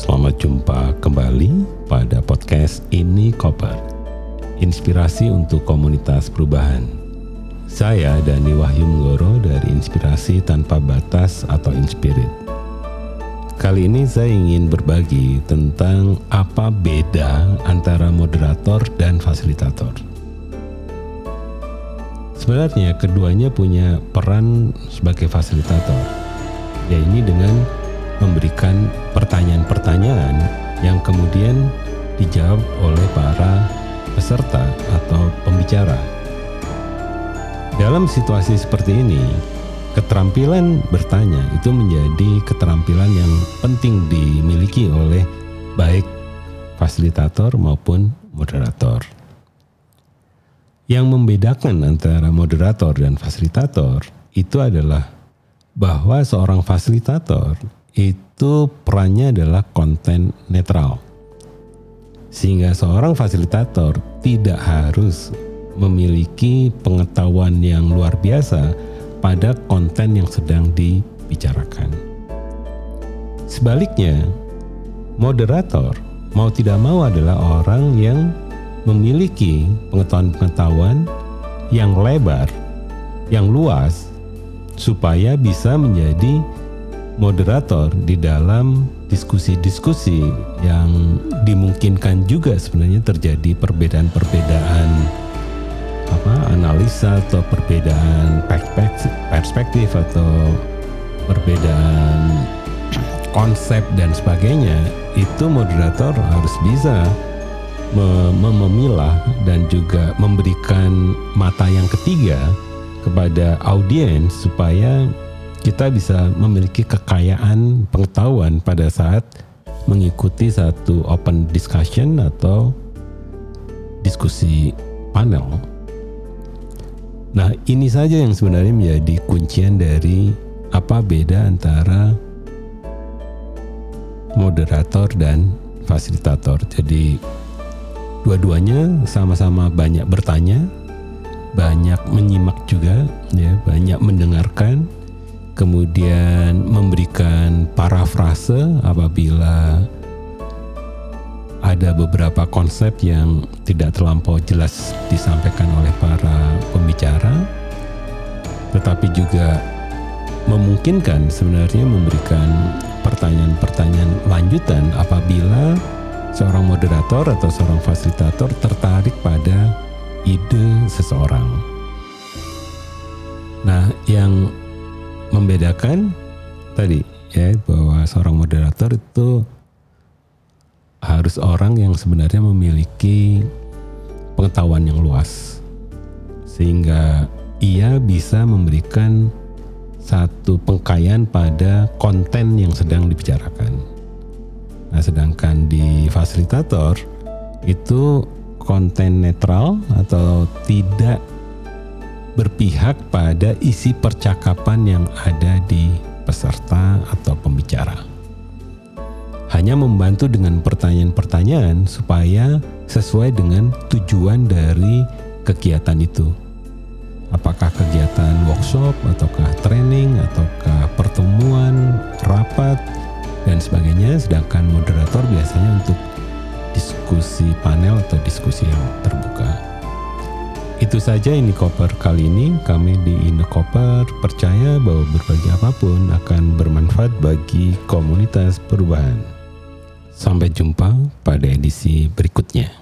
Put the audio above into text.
Jumpa kembali pada podcast Ini Koper. Inspirasi untuk komunitas perubahan. Saya Dani Wahyu Menggoro dari Inspirasi Tanpa Batas atau Inspirit. Kali ini saya ingin berbagi tentang apa beda antara moderator dan fasilitator. Sebenarnya keduanya punya peran sebagai fasilitator yaitu dengan memberikan pertanyaan-pertanyaan yang kemudian dijawab oleh para peserta atau pembicara. Dalam situasi seperti ini, keterampilan bertanya itu menjadi keterampilan yang penting dimiliki oleh baik fasilitator maupun moderator. Yang membedakan antara moderator dan fasilitator itu adalah bahwa seorang fasilitator itu perannya adalah konten netral. Sehingga seorang fasilitator tidak harus memiliki pengetahuan yang luar biasa pada konten yang sedang dibicarakan. Sebaliknya, moderator mau tidak mau adalah orang yang memiliki pengetahuan-pengetahuan yang lebar, yang luas, supaya bisa menjadi moderator di dalam diskusi-diskusi yang dimungkinkan juga sebenarnya terjadi perbedaan-perbedaan apa analisa atau perbedaan perspektif atau perbedaan konsep dan sebagainya itu moderator harus bisa memilah dan juga memberikan mata yang ketiga kepada audiens supaya kita bisa memiliki kekayaan pengetahuan pada saat mengikuti satu open discussion atau diskusi panel. Nah, ini saja yang sebenarnya menjadi kuncian dari apa beda antara moderator dan fasilitator. Jadi dua-duanya sama-sama banyak bertanya, banyak menyimak juga ya, banyak mendengarkan kemudian memberikan parafrase apabila ada beberapa konsep yang tidak terlampau jelas disampaikan oleh para pembicara, tetapi juga memungkinkan sebenarnya memberikan pertanyaan-pertanyaan lanjutan apabila seorang moderator atau seorang fasilitator tertarik pada ide seseorang. Nah, yang membedakan tadi ya bahwa seorang moderator itu harus orang yang sebenarnya memiliki pengetahuan yang luas sehingga ia bisa memberikan satu pengkayaan pada konten yang sedang dibicarakan. Nah, sedangkan di fasilitator itu konten netral atau tidak berpihak pada isi percakapan yang ada di peserta atau pembicara. Hanya membantu dengan pertanyaan-pertanyaan supaya sesuai dengan tujuan dari kegiatan itu. Apakah kegiatan workshop, ataukah training, ataukah pertemuan, rapat, dan sebagainya. Sedangkan moderator biasanya untuk diskusi panel atau diskusi yang terbuka. Itu saja ini koper kali ini. Kami di Koper percaya bahwa berbagi apa pun akan bermanfaat bagi komunitas perubahan. Sampai jumpa pada edisi berikutnya.